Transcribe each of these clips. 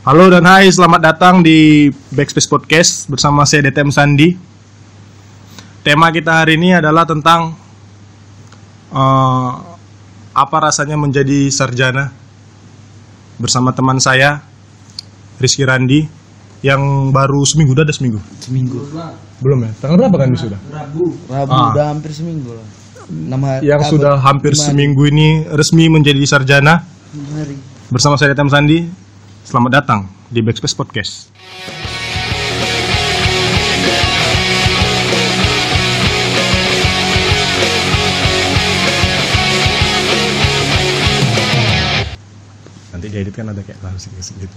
Halo dan hai, selamat datang di Backspace Podcast bersama saya DTM Sandi. Tema kita hari ini adalah tentang eh, apa rasanya menjadi sarjana. Bersama teman saya Rizky Randi yang baru seminggu udah ada seminggu? Seminggu. Belum ya? Tanggal berapa kan sudah Rabu. Ah. udah hampir seminggu lah. Hari. Yang sudah hampir seminggu ini resmi menjadi sarjana. Bersama saya DTM Sandi selamat datang di Backspace Podcast. Nanti diedit kan ada kayak langsung gitu.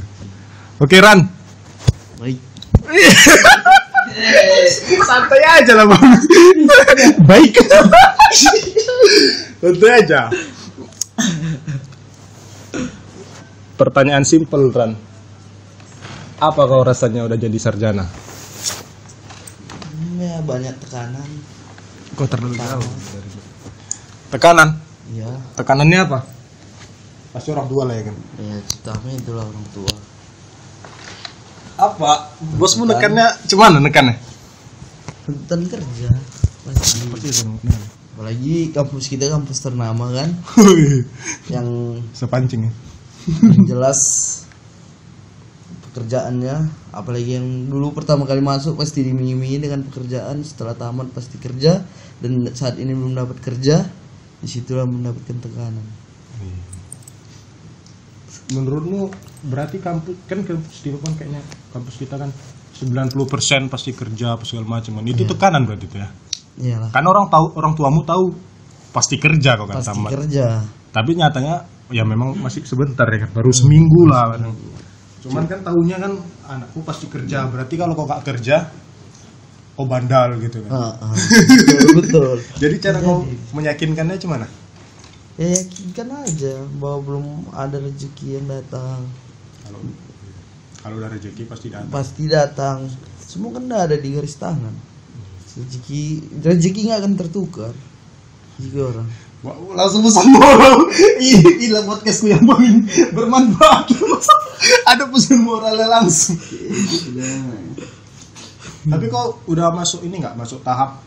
Oke Ran. Baik. Santai aja lah bang. Baik. Santai aja pertanyaan simpel Ran. Apa kau rasanya udah jadi sarjana? Ya banyak tekanan. Kau terlalu jauh? Tekanan? Ya tekanannya apa? Pasti orang tua lah ya kan? Ya pertama itulah orang tua. Apa? Bosmu nekannya cuman nekannya? Tuntutan kerja. Pasti apalagi kampus kita kampus ternama kan? Yang, sepancing ya yang jelas pekerjaannya apalagi yang dulu pertama kali masuk pasti dimiming dengan pekerjaan setelah tamat pasti kerja dan saat ini belum dapat kerja di situlah mendapatkan tekanan. Menurutmu berarti kampus kan kampus di Papua kayaknya kampus kita kan 90% pasti kerja apa segala macam. Kan. itu tekanan berarti itu ya? Iyalah. Kan orang tahu orang tuamu tahu pasti kerja kok kan pasti tamat. kerja. Tapi nyatanya ya memang masih sebentar ya kan baru seminggu lah cuman kan tahunya kan anakku pasti kerja berarti kalau kau gak kerja kau bandal gitu kan. Ah, ah. betul, betul. Jadi cara kau meyakinkannya gimana ya yakinkan aja bahwa belum ada rezeki yang datang. Kalau kalau udah rezeki pasti datang. Pasti datang. Semua kan udah ada di garis tangan. Rezeki rezeki nggak akan tertukar. Jika orang langsung pesan moral Ih, Gila podcastku yang paling bermanfaat. Ada pesan moralnya langsung. Tapi kau udah masuk ini nggak? Masuk tahap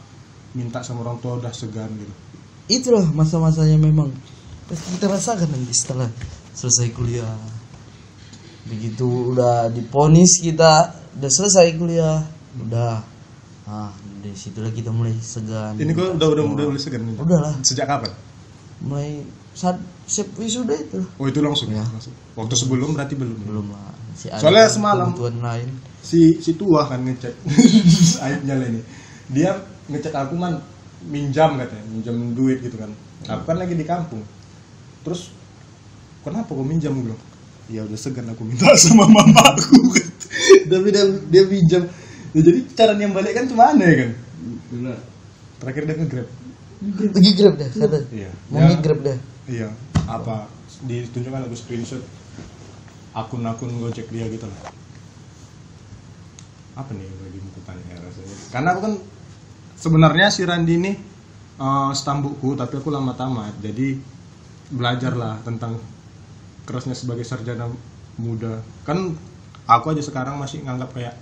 Minta sama orang tua udah segan gitu? Itulah masa-masanya memang. Pasti kita rasakan nanti setelah selesai kuliah. Begitu udah diponis kita udah selesai kuliah udah. Ah dari situlah kita mulai segan. Ini kau udah udah udah mulai segan udah lah Sejak kapan? Mulai saat siap wisuda itu. Oh itu langsung ya? Langsung. Waktu sebelum berarti belum. Belum lah. Ada Soalnya semalam- kebutuhan lain. Si si tua kan ngecek Aibnya lah ini. Dia ngecek aku man Minjam katanya. Minjam duit gitu kan. Aku kan lagi di kampung. Terus Kenapa kau minjam? Gue bilang Ya udah segan aku minta sama mamaku. Tapi dia, dia pinjam ya, Jadi cara yang balik kan cuma aneh kan? Terakhir dia nge-grab grab dah kata Iya. Mau Ya, grab dah Iya. Apa? Ditunjukkan aku screenshot. Akun-akun gojek dia gitu lah. Apa nih lagi mau tanya ya rasanya? Karena aku kan Sebenarnya si Randi ini eh Stambukku Tapi aku lama tamat. Jadi Belajar lah tentang Kerasnya sebagai sarjana muda. Kan Aku aja sekarang masih nganggap kayak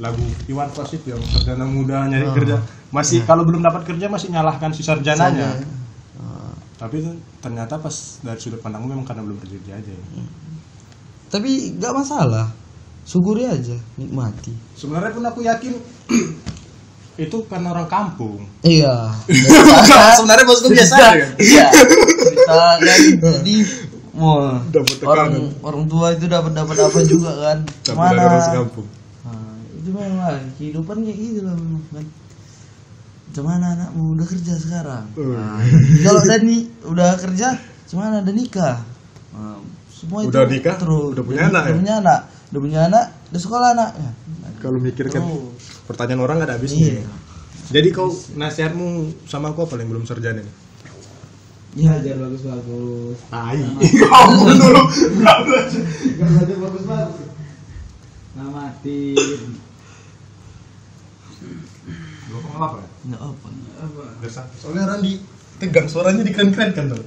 lagu Iwan Fals itu yang sarjana muda nyari Oh. kerja masih kalau belum dapat kerja masih nyalahkan si sarjananya Ah, tapi itu ternyata pas dari sudut pandangmu memang karena belum kerja aja. Ya. tapi nggak masalah. Syukuri aja nikmati. Sebenarnya pun aku yakin itu karena orang kampung. Iya. Sebenarnya bosku biasa aja. Kan iya. Kita kan jadi mau Dapat tekanan. orang orang tua itu dapat dapat apa juga kan? Tapi mana? dari orang kampung. Nah, itu memang kehidupan kayak gitu lah memang kan Cuman anakmu udah kerja sekarang. Oh. nah, kalau udah nih udah kerja cuman ada nikah. Nah, semua Udah itu nikah, terus. Udah punya anak udah ya? punya anak. Udah punya anak udah sekolah anaknya kalau mikir kan Terus. pertanyaan orang gak ada habisnya. Iya. Jadi kau nasihatmu sama aku apa yang belum sarjana nih iya. Belajar bagus-bagus. Tai. Ngomong dulu. nggak belajar bagus-bagus. Ngomong apa nggak apa apa Biasa. soalnya Randi tegang suaranya dikeren-keren kan tuh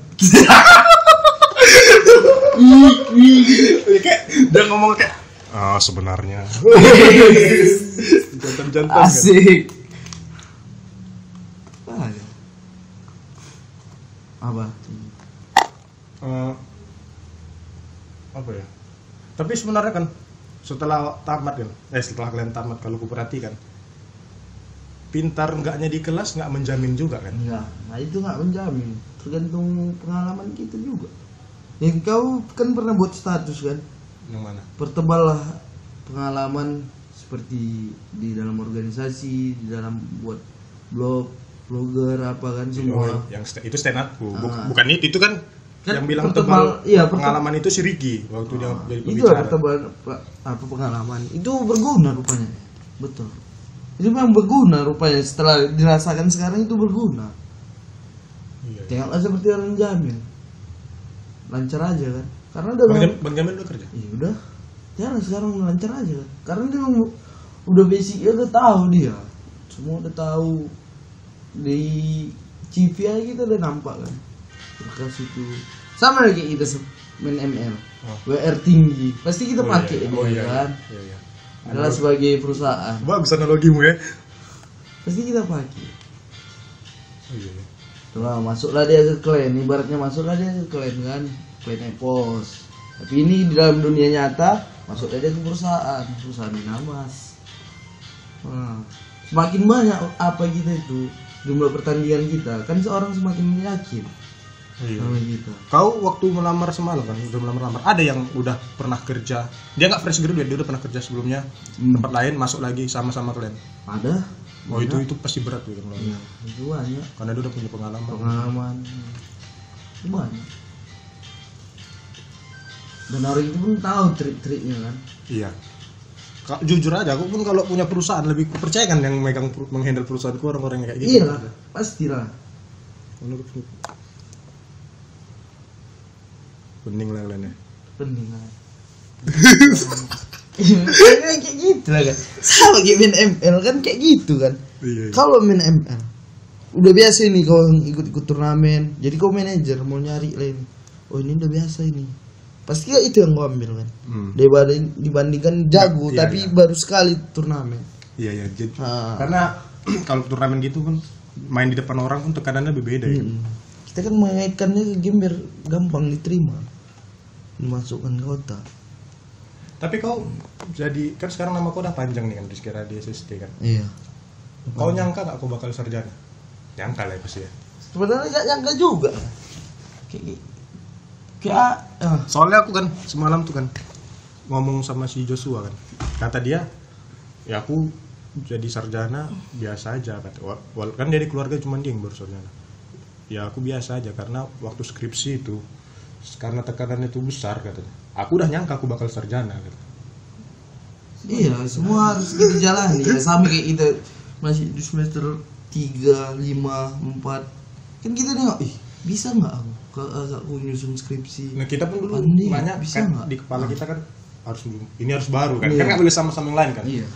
kayak dia ngomong kayak Ah, sebenarnya. Jantan-jantan kan. Asik. Apa ya? Apa? Eh, apa ya? Tapi sebenarnya kan setelah tamat kan, eh setelah kalian tamat kalau ku perhatikan, pintar enggaknya di kelas nggak menjamin juga kan? Enggak, nah itu nggak menjamin. Tergantung pengalaman kita juga. Yang kau kan pernah buat status kan? Yang mana? Perteballah pengalaman seperti di dalam organisasi, di dalam buat blog, blogger apa kan semua. Oh, yang sta- itu stand up Ah. bukan itu itu kan, Kan yang bilang pertebal- tebal iya, pertebal- pengalaman itu si Riki waktu dia jadi itu pembicara. pertebalan pe- apa pengalaman itu berguna rupanya betul itu memang berguna rupanya setelah dirasakan sekarang itu berguna Iya. iya. seperti orang jamin lancar aja kan karena Bang, dengan Jam- Bang Jamil udah kerja? ya udah jangan sekarang lancar aja kan karena dia memang udah basicnya udah tahu dia semua udah tahu di CV aja kita udah nampak kan berkas itu sama lagi kita main ML Oh. WR tinggi pasti kita Oh, pakai iya. dia Oh, iya, kan Iya, iya. Adalah sebagai perusahaan. Bagus analogimu ya. pasti kita pakai Oh, iya, iya. Tuh, masuklah dia ke klien ibaratnya masuklah dia ke klien kan klien epos. Tapi ini di dalam dunia nyata masuklah dia ke perusahaan perusahaan Minamas nah, semakin banyak apa kita itu jumlah pertandingan kita kan seorang semakin yakin Iya. kita Kau waktu melamar semalam kan, udah melamar-lamar. Ada yang udah pernah kerja. Dia nggak fresh graduate, dia udah pernah kerja sebelumnya Hmm. tempat lain, masuk lagi sama-sama kalian. ada Oh itu itu pasti berat tuh kan, ya, itu banyak karena dia udah punya pengalaman. pengalaman itu banyak dan orang itu pun tahu trik-triknya kan Iya. Ka- jujur aja, aku pun kalau punya perusahaan lebih percaya kan yang megang menghandle perusahaanku orang-orang yang kayak gitu. iya lah pastilah Menurut Bening lah kalian ya. penting kan kayak gitu lah kan sama kayak main ML kan kayak gitu kan Iya. kalau main ML udah biasa ini kau ikut-ikut turnamen jadi kau manajer mau nyari lain oh ini udah biasa ini pasti itu yang kau ambil kan Hmm. dibanding dibandingkan jago Iya, tapi iya. baru sekali turnamen Iya iya. Jadi, Ah. Karena kalau turnamen gitu kan main di depan orang pun tekanannya berbeda ya. Mm-mm. kita kan mengaitkannya ke game biar gampang diterima dimasukkan ke kota Tapi kau jadi kan sekarang nama kau udah panjang nih kan Rizky Radi SST kan. iya Kau nyangka gak kau bakal sarjana? Nyangka lah ya pasti ya. sebenarnya gak nyangka juga kayak kayak ah, Soalnya aku kan semalam tuh kan ngomong sama si Joshua kan. Kata dia, ya aku jadi sarjana biasa aja kata. Kan dari keluarga cuma dia yang baru sarjana. Ya aku biasa aja karena waktu skripsi itu karena tekanannya itu besar katanya. Aku udah nyangka aku bakal sarjana gitu. iya semua harus kita jalani ya sama kayak kita masih di semester 3, 5, 4 kan kita nengok ih bisa nggak aku kalau aku nyusun skripsi Nah kita pun dulu Pandai, banyak bisa kan nggak? di kepala kita kan harus ini harus baru kan. Iya. Kan nggak boleh sama-sama yang lain kan. iya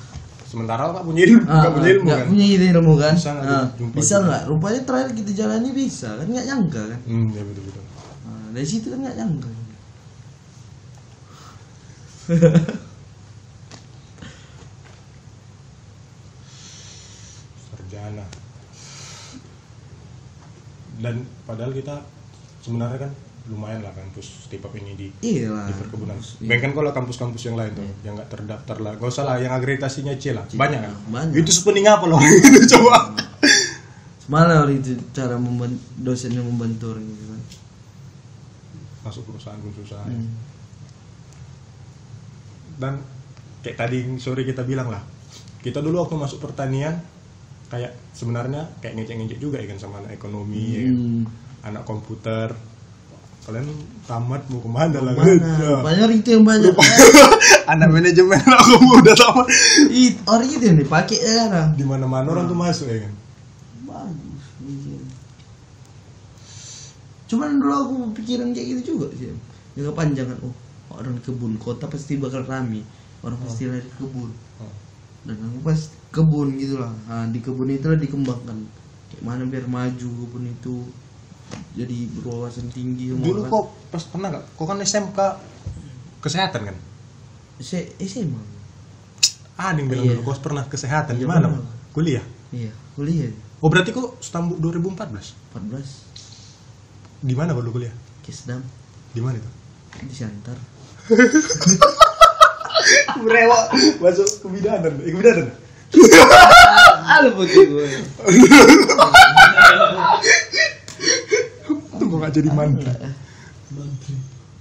Sementara Pak punya ilmu, Ah, punya ilmu nggak kan. punya ilmu kan Bisa nggak Ah, bisa nggak rupanya terakhir kita jalani bisa kan nggak nyangka kan Hmm, ya betul betul. Dari situ kan nggak nyangka sarjana dan padahal kita sebenarnya kan lumayan lah kampus tipap ini di iya lah di perkebunan. Iya. Bayangkan kalau kampus-kampus yang lain tuh yang nggak terdaftar lah, nggak usah lah yang akreditasinya C lah, banyak kan? banyak. Itu sepening apa loh itu coba? Mana orang itu cara memban- dosen yang membantu orang gitu kan Masuk perusahaan perusahaan. Hmm. Dan kayak tadi sore kita bilang lah, kita dulu waktu masuk pertanian kayak sebenarnya kayak ngecek-ngecek juga ya kan sama anak ekonomi, ya kan? Hmm. anak komputer. Kalian tamat mau ke mana lah? Mana? Ya. Banyak itu yang banyak. anak manajemen aku udah tamat. It, orang itu yang dipakai sekarang. Di mana-mana orang tuh masuk ya kan. Bagus. Cuman dulu aku pikiran kayak gitu juga sih. Jangka panjang kan. Oh, orang kebun kota pasti bakal rame. Orang pasti lari ke kebun. Oh. Dan aku pas kebun gitulah. Nah, di kebun itulah dikembangkan. Kayak mana biar maju kebun itu jadi berwawasan tinggi Dulu kan. kok pas pernah nggak? Kok kan SMK kesehatan kan? Se SMA. Ah, yang bilang Iya. dulu kau pernah kesehatan Iya, gimana? Bang? Kuliah. Iya, kuliah Oh, berarti kok Stambul 2014? 14 Di mana dulu kuliah? Kisdam Di mana itu? di Siantar. Brewok masuk kebidanan. Eh, kebidanan. Ada bagi gue. Tunggu gak jadi mantri.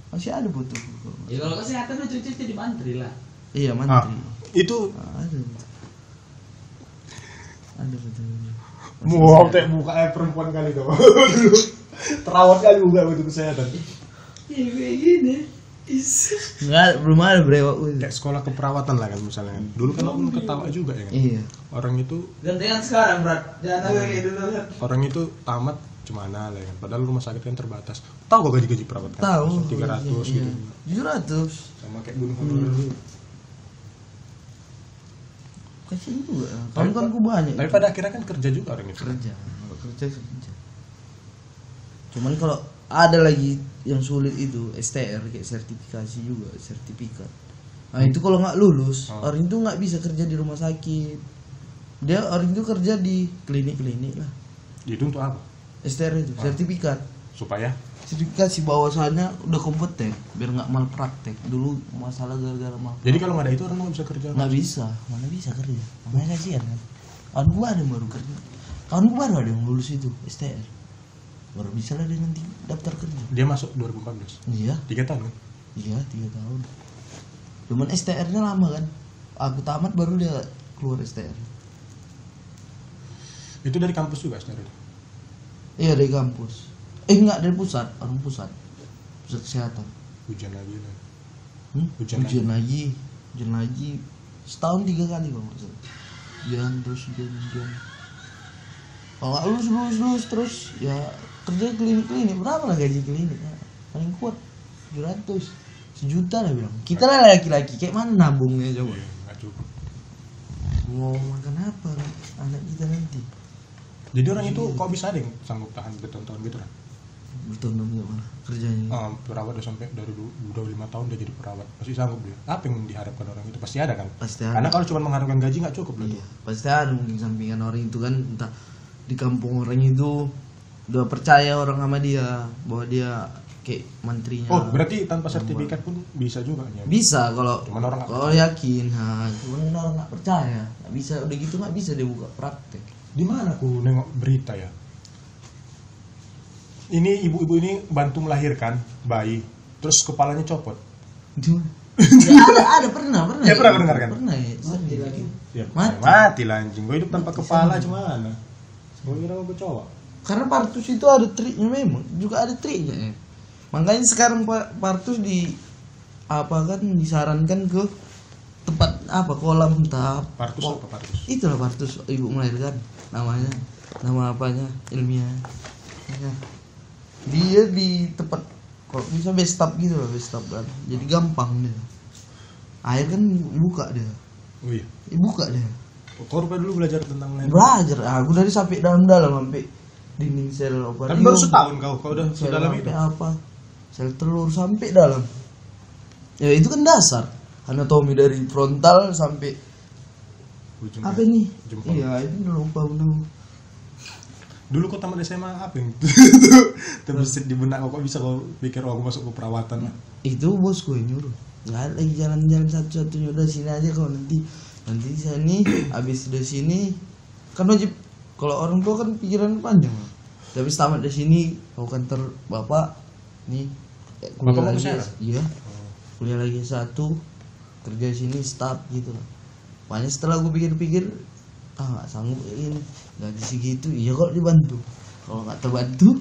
Masih ada butuh. Ya kalau kesehatan lu cuci jadi mantri lah. Iya, Ah, mantri. itu Ada. Ada betul. mau teh buka eh perempuan kali tuh. Terawat kali buka untuk kesehatan. Iya kayak gini. Enggak, belum ada gue. Kayak sekolah keperawatan lah kan misalnya. kan. Dulu kan aku ketawa juga ya kan. Iya. Orang itu Gantian sekarang berat. Jangan lagi kayak dulu kan. orang itu tamat cemana lah kan. Padahal rumah sakit kan terbatas. Tahu kok gaji-gaji perawat kan? Tahu. 300 Iya. gitu. 700. Sama kayak gunung honorer. Kasian juga. Kawan-kawanku banyak. Tapi pada akhirnya kan kerja juga orang itu. kerja kerja cuman kalau ada lagi yang sulit itu STR kayak sertifikasi juga sertifikat. Nah itu kalau nggak lulus Oh. orang itu nggak bisa kerja di rumah sakit. Dia orang itu kerja di klinik-klinik lah. Itu untuk apa? STR itu Oh. sertifikat. Supaya? Sertifikasi bahwasannya udah kompeten biar nggak malpraktek. Dulu masalah gara-gara mal jadi kalau nggak ada itu orang nggak bisa kerja. nggak bisa mana bisa kerja? Namanya kasihan kan kawan gua ada yang baru kerja. Kawan gua baru ada yang lulus itu STR baru bisa lah dia nanti daftar kerja Dia. Masuk 2014. iya. Tiga tahun kan? iya tiga tahun. Cuman STR nya lama kan? Aku tamat baru dia keluar STR Itu dari kampus juga sebenarnya. iya dari kampus. Eh enggak dari pusat. Orang pusat. Pusat kesehatan. Hujan lagi lah. Hmm? Ujian ujian, lagi. ujian lagi. Setahun tiga kali kalau nggak salah. Ujian terus ujian ujian kalau nggak lulus lulus lulus terus ya kerja klinik klinik berapa lah gaji klinik? Ya, paling kuat 700 sejuta lah bilang. Kita lah laki-laki kayak mana nabungnya coba? Iya, mau makan apa anak kita nanti. Jadi orang itu kok bisa yang sanggup tahan bertahun-tahun gitu kan? bertahun-tahun gak mana kerjanya. Ah, perawat udah sampai dari udah lima tahun dia jadi perawat. Masih sanggup dia. Apa yang diharapkan orang itu? Pasti ada kan? pasti ada. Karena kalau cuma mengharapkan gaji nggak cukup loh. Iya, pasti ada mungkin sampingan orang itu kan. Entah di kampung orang itu udah percaya orang sama dia bahwa dia kayak menterinya. Oh berarti tanpa sertifikat pun bisa juga ya? bisa kalau Cuman orang kalau yakin, nah, cuman orang nggak percaya, nggak bisa udah gitu nggak bisa dia buka praktek. Di mana aku nengok berita ya? Ini ibu-ibu ini bantu melahirkan bayi, terus kepalanya copot. Itu ya, ada ada pernah pernah. Ya, pernah mendengar kan? Pernah ya. sering. Ya, Mati. mati lah anjing. Gue hidup tanpa kepala gimana? Gue kira gue cowok. Karena partus itu ada triknya memang, juga ada triknya. ya. Makanya sekarang Pak partus di apa kan disarankan ke tempat apa kolam tahap Partus apa partus? itulah partus ibu melahirkan namanya nama apanya ilmiah Ya. dia di tempat kalau bisa bestap gitu loh bestap kan jadi gampang dia air kan buka dia Oh iya. Buka dia rupanya dulu belajar tentang melahirkan. belajar aku dari sampai dalam-dalam sampai dinding sel ovarium Tapi baru setahun kau, kau udah sel sedalam sampai itu. apa? Sel telur sampai dalam. Ya itu kan dasar. Anatomi dari frontal sampai Ujung apa nih Jempol. iya udah lupa bener Dulu kau tamat SMA apa yang terbesit di benak kau kok bisa kau pikir oh aku masuk ke perawatan. Itu bosku yang nyuruh. Nggak ada lagi jalan-jalan satu-satunya. Udah sini aja kalau nanti nanti di sini habis dari sini. Kan wajib kalau orang tua kan pikiran panjang tapi tamat dari sini. Kau kantor bapak nih eh, Bapak lagi iya. Kuliah lagi satu kerja di sini staf gitu. Makanya setelah gue pikir-pikir ah nggak sanggup kayak gini gaji segitu iya kok dibantu. Kalau nggak terbantu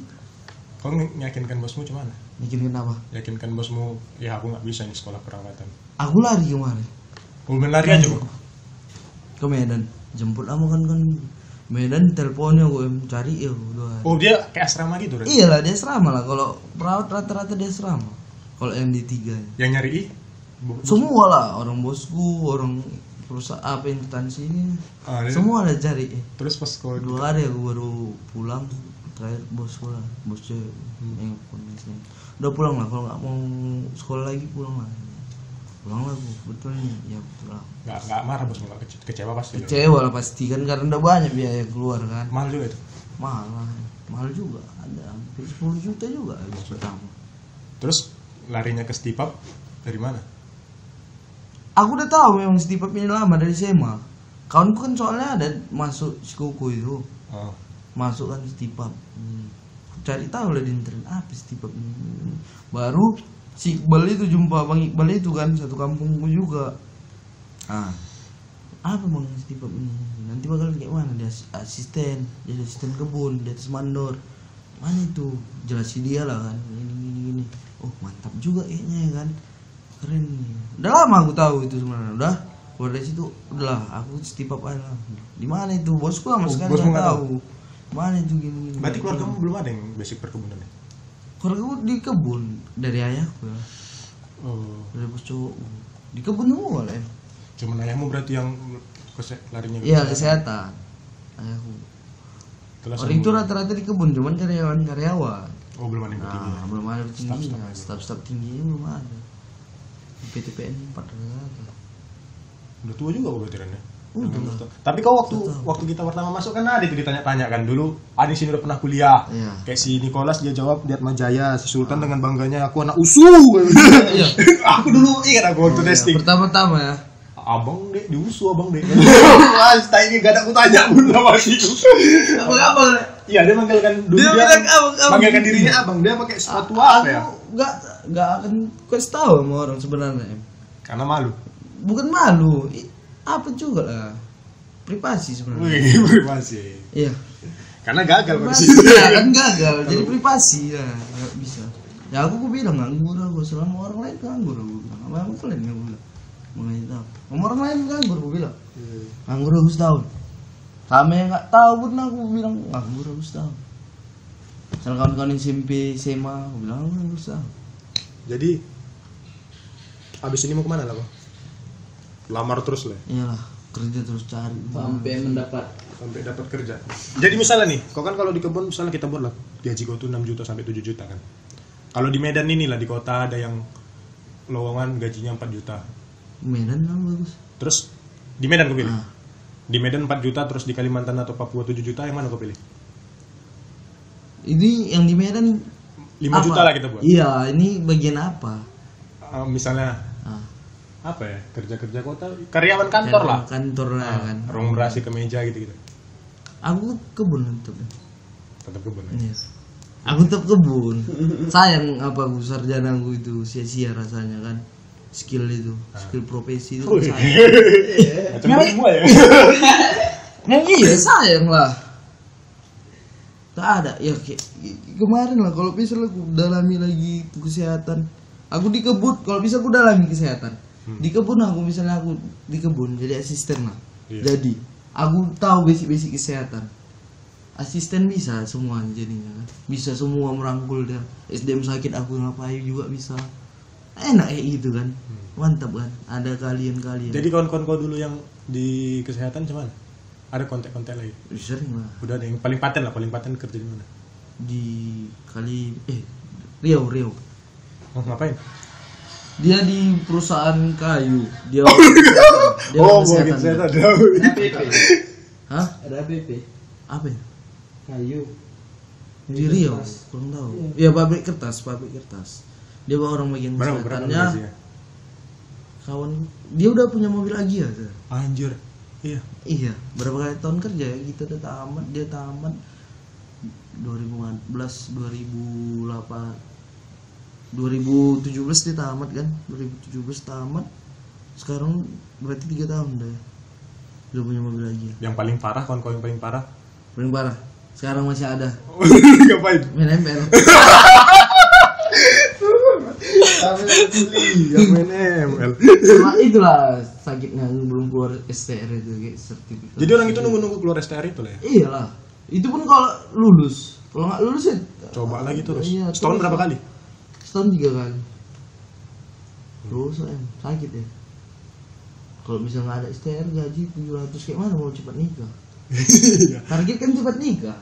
Kau meyakinkan bosmu cuman? Mikirin apa? Yakinkan bosmu, ya aku nggak bisa ini sekolah perawatan. aku lari kemarin. Kau lari aja kok. ke Medan. Jemput kamu kan kan Medan teleponnya gue cari ya udah. Oh dia kayak asrama gitu kan? iyalah dia serama lah. Kalau perawat rata-rata dia serama kalau yang di tiga Yang nyari semua lah. Orang bosku orang perusahaan apa instansi ini Ah, dia- semua ada cari. Terus pas kau dua hari aku baru pulang. Terakhir bosku lah. Bosnya yang kondisi udah pulang lah. Kalau nggak mau sekolah lagi pulang lah pulang lah bu. Betul nih ya pulang nggak nggak marah bos nggak kece- kecewa pasti. Kecewa lah pasti kan. Karena udah banyak biaya keluar kan. Mahal juga itu? Mahal lah mahal juga. Ada hampir 10 juta juga habis pertama. Terus larinya ke stipap dari mana? Aku udah tahu memang Steve ini lama dari SMA kawanku kan soalnya ada masuk sekuku itu. Oh. masuk kan Steve hmm. cari tahu lah di internet apa Steve ini. Baru si Iqbal itu jumpa bang Iqbal itu kan satu kampungku juga. Ah. Apa bang Steve ini nanti bakal kayak mana? Dia as- asisten dia asisten kebun di atas mandor. Mana itu? Jelasin dia lah kan ini gini gini oh mantap juga kayaknya ya kan. Keren nih. Udah lama aku tahu itu sebenarnya. Udah keluar dari situ udahlah aku up aja lah. di mana itu? Bosku sama Oh, sekali nggak nggak tahu. mana itu gini gini berarti keluarga kamu belum ada yang basic perkebunan ya keluarga gue di kebun dari ayahku ya. Oh. Dari bos cowok. Di kebun semua lah ya. Cuman ayahmu berarti yang larinya iya kesehatan. ayahku. Terus orang itu rata-rata di kebun cuman karyawan karyawan. Oh belum ada yang tinggi nah belum ada tingginya Staff-staff staff tingginya belum ada. PTPN empat rata udah tua juga kok berarti Ren, ya? Udah. Betul. tapi kau waktu waktu kita pertama masuk kan ada itu ditanya-tanya kan dulu ada di sini udah pernah kuliah Iya. kayak si Nicholas dia jawab di Atma Jaya si Sultan dengan bangganya aku anak usu Iya. aku dulu ingat aku waktu Oh, iya. testing pertama-tama ya abang deh diusu abang deh Mas, ini gak ada aku tanya pun sama itu Apa apa? iya dia manggilkan dulu Dia bilang abang, abang. manggilkan dirinya abang dia pakai sepatu apa ya nggak nggak akan kasih tahu sama orang sebenarnya karena malu bukan malu apa juga lah. Privasi sebenarnya. Privasi. Iya. Karena gagal privasi. Ya, kan gagal. Jadi privasi ya nggak bisa. Ya aku aku bilang nganggur aku. Selama orang lain nganggur aku. Bilang apa yang kalian yang bilang. Mengenai tahu. Sama orang lain nganggur aku bilang. Nganggur aku setahun. Sama yang nggak tahu pun aku bilang nganggur aku setahun. Misalnya kawan-kawan SMP SMA aku bilang aku nganggur setahun. Jadi abis ini mau ke mana lah kok lamar terus lah. Iyalah kerja terus cari. Sampai mendapat. Sampai dapat kerja. Jadi misalnya nih kau kan kalau di kebun misalnya kita buat lah gaji kau tuh 6 juta sampai 7 juta kan. Kalau di Medan ini lah di kota ada yang lowongan gajinya 4 juta. Medan lah bagus. Terus di Medan kau pilih? Ah. di Medan 4 juta terus di Kalimantan atau Papua 7 juta yang mana kau pilih? Ini yang di Medan 5 apa? juta lah kita buat. Iya ini bagian apa? Ah, misalnya apa ya kerja kerja kota karyawan kantor lah. kantor lah kan. ruang berasi ke meja gitu gitu aku kebun tetap tetap kebun ya. Iya. aku tetap kebun. Sayang apa aku sarjana aku itu sia-sia rasanya kan. Skill itu skill profesi itu sayang. Macam semua ya? Nah, iya sayang lah. Tak ada. Ya kayak kemarin lah kalau bisa aku dalami lagi kesehatan. Aku di kebun kalau bisa aku dalami kesehatan di kebun aku misalnya aku di kebun jadi asisten lah. Iya. jadi aku tahu basic-basic kesehatan. Asisten bisa semuanya jadinya kan. Bisa semua merangkul dia. SDM sakit aku ngapain juga bisa. Enak kayak gitu kan. Mantap kan. Ada kalian-kalian. Jadi kawan-kawan kau dulu yang di kesehatan cuman ada kontak-kontak lagi sering lah. Udah ada yang paling paten lah paling paten kerja di mana? Di kali eh Riau Riau. Oh, ngapain dia di perusahaan kayu. Dia dia oh orang mau kesehatan. kesehatan APP. hah? Ada APP. apa ya? Kayu. di Riau kurang tahu. Ya pabrik kertas pabrik kertas. Dia orang bagian kesehatannya. kawan dia udah punya mobil lagi ya tuh. anjir. Iya. Iya berapa kali tahun kerja ya gitu udah tamat dia tamat. 2011 2008 2017 dia tamat kan? 2017 tamat sekarang berarti tiga tahun deh udah punya mobil lagi ya. yang paling parah kawan-kawan yang paling parah? Paling parah? Sekarang masih ada? Ngapain? Main ML main ML itulah sakitnya belum keluar STR itu kayak sertifikat. Jadi orang itu nunggu-nunggu keluar STR itu lah ya? Iyalah. Itu pun kalau lulus. Kalau nggak lulus ya coba lagi terus. Iya, setahun berapa kali setahun tiga kali terus em. Sakit ya. Kalau bisa nggak ada STR gaji 700 kayak mana mau cepat nikah? Target kan cepat nikah.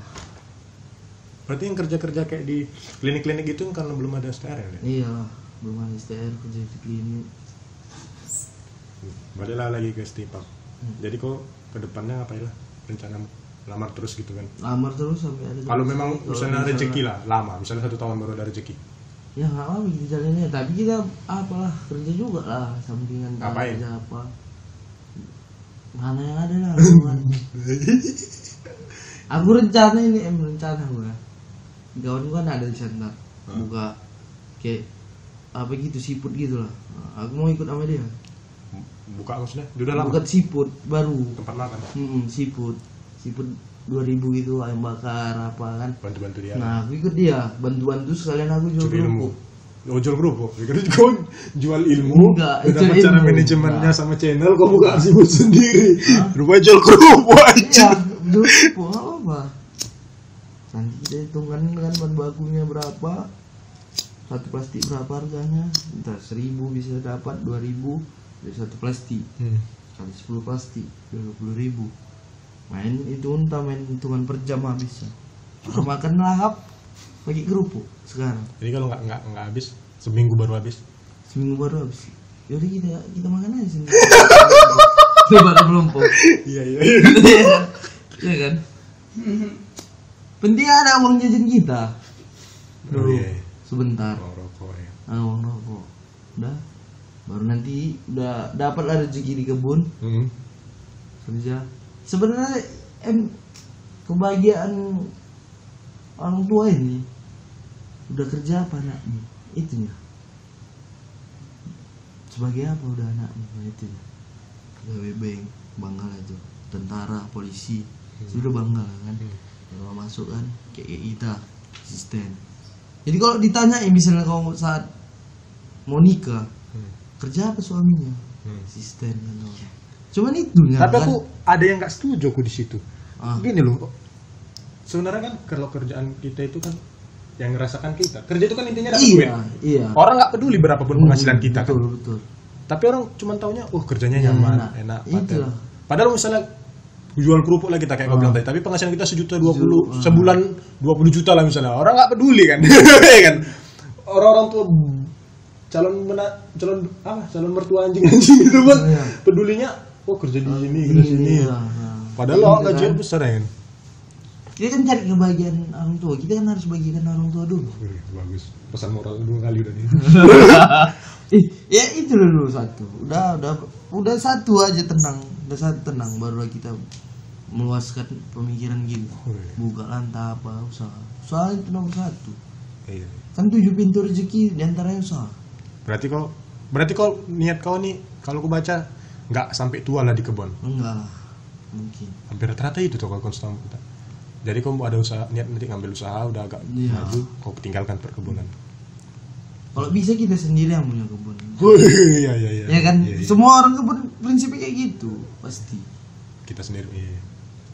Berarti yang kerja-kerja kayak di klinik-klinik itu karena belum ada STR ya? Iya belum ada STR kerja di klinik. Baliklah lagi ke Stipak jadi kok ke depannya ngapain lah? Rencana lamar terus gitu kan? Lamar terus sampai ada kalau memang misalnya- rezeki lah lama. Misalnya satu tahun baru ada rezeki ya nggak apa kita jalannya. Tapi kita apalah kerja juga lah sampingan Ngapain? kerja apa. Mana yang ada lah aku rencana ini em rencana gua kawan gua kan ada di sana buka kayak apa gitu siput gitu lah. Aku mau ikut sama dia. Buka maksudnya? Dia udah lama buka siput baru. Tempat makan? Hmm, siput. Siput 2000 gitu ayam bakar apa kan bantu bantu dia nah aku ikut dia bantu-bantu sekalian aku jual ilmu kerupuk Oh, jual kerupuk. Kira kau jual ilmu, Enggak, udah cara ilmu. manajemennya Enggak. sama channel, kau buka sibuk sendiri. Rupanya jual kerupuk aja. ya dulu apa apa nanti kita hitungkan kan bahan bakunya berapa satu plastik berapa harganya entah seribu bisa dapat dua ribu dari satu plastik Hmm. kali sepuluh plastik dua puluh ribu main itu entah main hitungan per jam habisnya makan lahap pakai kerupuk sekarang Jadi kalau nggak nggak nggak habis, seminggu baru habis. seminggu baru habis yaudah kita kita makan aja sini ada melompok Iya iya. iya. Iya kan? Penting ada uang jajan kita. Oh, Dulu iya. sebentar. Oh, rokok ya. Ah, uang rokok. Udah. Baru nanti udah dapat lah rezeki di kebun Hmm. kerja. Sebenarnya em kebahagiaan orang tua ini udah kerja apa anaknya? Itunya. Sebagai apa udah anaknya? Nah, itunya. Pegawai bank, bangga lah itu. Tentara, polisi, sudah bangga lah kan. Kalau masuk kan kayak kita, asisten. Jadi kalau ditanya misalnya kamu saat mau nikah, Hmm. kerja apa suaminya? Hmm. Asisten kan orang. Cuman itu Tapi aku ada yang nggak setuju aku di situ. Ah. Gini loh. Sebenarnya kan kalau kerjaan kita itu kan yang ngerasakan kita. Kerja itu kan intinya dapat duit. iya, iya. Orang nggak peduli berapapun penghasilan kita kan. Betul, betul. Tapi orang cuma taunya, oh kerjanya Ya, nyaman, enak. enak. Padahal misalnya jual kerupuk lah kita kayak Ah. bilang tadi, tapi penghasilan kita sejuta dua puluh, Ah. sebulan dua puluh juta lah misalnya. Orang nggak peduli kan, ya kan? Orang-orang tua calon mena, calon apa, calon mertua anjing anjing gitu kan, Iya. pedulinya, oh kerja di sini, kerja di sini. Iya, nah. Padahal lo kan. gajian besar ya kan? Kita kan cari kebahagiaan orang tua. Kita kan harus bagikan orang tua dulu. Wih, bagus, pesan moral dua kali udah nih. Ih, ya itu dulu satu. Udah, udah, udah satu aja tenang. Udah satu tenang. Barulah kita meluaskan pemikiran gitu. Buka lantai apa usaha. Usaha itu nomor satu. iya. Kan tujuh pintu rezeki di antaranya usaha. Berarti kau, berarti kau niat kau nih, kalau aku baca nggak sampai tua lah di kebun. Enggak lah. Mungkin. hampir rata-rata itu tuh kalau konstan kita jadi kau mau ada usaha niat nanti ngambil usaha udah agak Iya. maju kau tinggalkan perkebunan Kalau bisa kita sendiri yang punya kebun. iya iya iya Ya kan, Iya, iya. semua orang kebun prinsipnya kayak gitu, pasti. kita sendiri iya.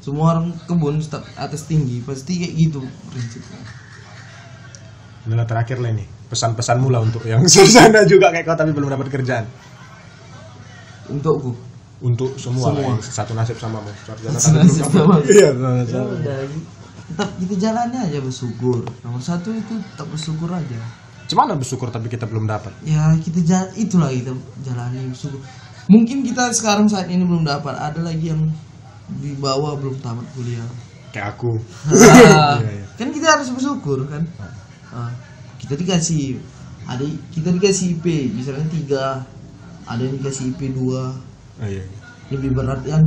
Semua orang kebun atas tinggi pasti kayak gitu prinsipnya. Ini lah terakhir lah ini pesan-pesanmu lah untuk yang sana juga kayak kau tapi belum dapat kerjaan Untukku. untuk semua, Semua. lah, yang satu nasib sama sarjana Satu nasib sama. iya satu nasib Ya udah, tetap kita jalani aja bersyukur. Nomor satu itu tetap bersyukur aja. Cuman bersyukur tapi kita belum dapat Ya kita jal itulah kita jalani bersyukur. Mungkin kita sekarang saat ini belum dapat. Ada lagi yang di bawah belum tamat kuliah. kayak aku Ah, Iya, iya. kan kita harus bersyukur kan Ah, kita dikasih ada kita dikasih IP misalnya tiga ada yang dikasih IP dua. Oh, iya. lebih berat kan?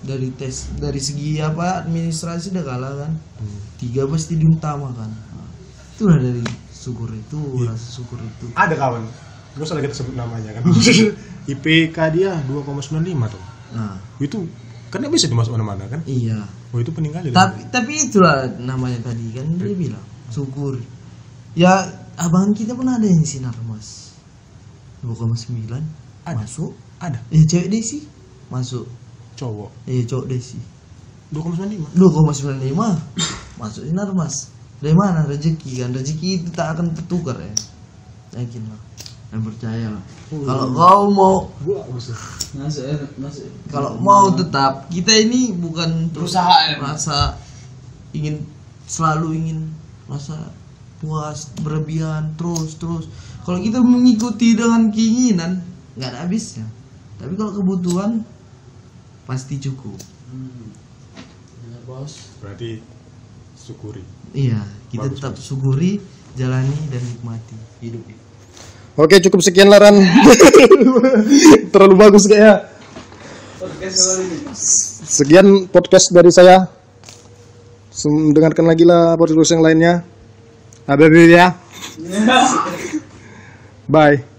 Dari tes dari segi apa administrasi udah kalah kan? Hmm. tiga pasti diutamakan Ah, itulah dari syukur itu Iya. rasa syukur itu. Ada kawan gak usah lah kita sebut namanya kan? IPK dia 2,95 tuh. Nah. Itu kan nggak bisa dimasuk mana-mana kan? Iya. Oh itu penting kali tapi tapi itulah namanya tadi kan? Dia bilang syukur. Ya abang kita pun ada yang sinar mas 2,9 Ada. masuk. Ada. Eh cewek desi masuk. Cowok. Eh cowok desi. 2,95 2,95 masuk sinar mas. Dari mana rezeki kan? Rezeki itu tak akan tertukar ya. Yakin lah dan percaya lah kalau kau mau ya, masuk. kalau mau tetap kita ini bukan Berusaha, ya. rasa ingin selalu ingin rasa puas berlebihan terus terus. Kalau kita mengikuti dengan keinginan nggak ada habisnya. Tapi kalau kebutuhan pasti cukup. Benar, bos. berarti syukuri. Iya kita Bagus, tetap syukuri jalani dan nikmati hidup. Oke cukup sekian laran Terlalu bagus kayaknya. Sekian podcast dari saya. Dengarkan lagi lah podcast yang lainnya Ada ya Bye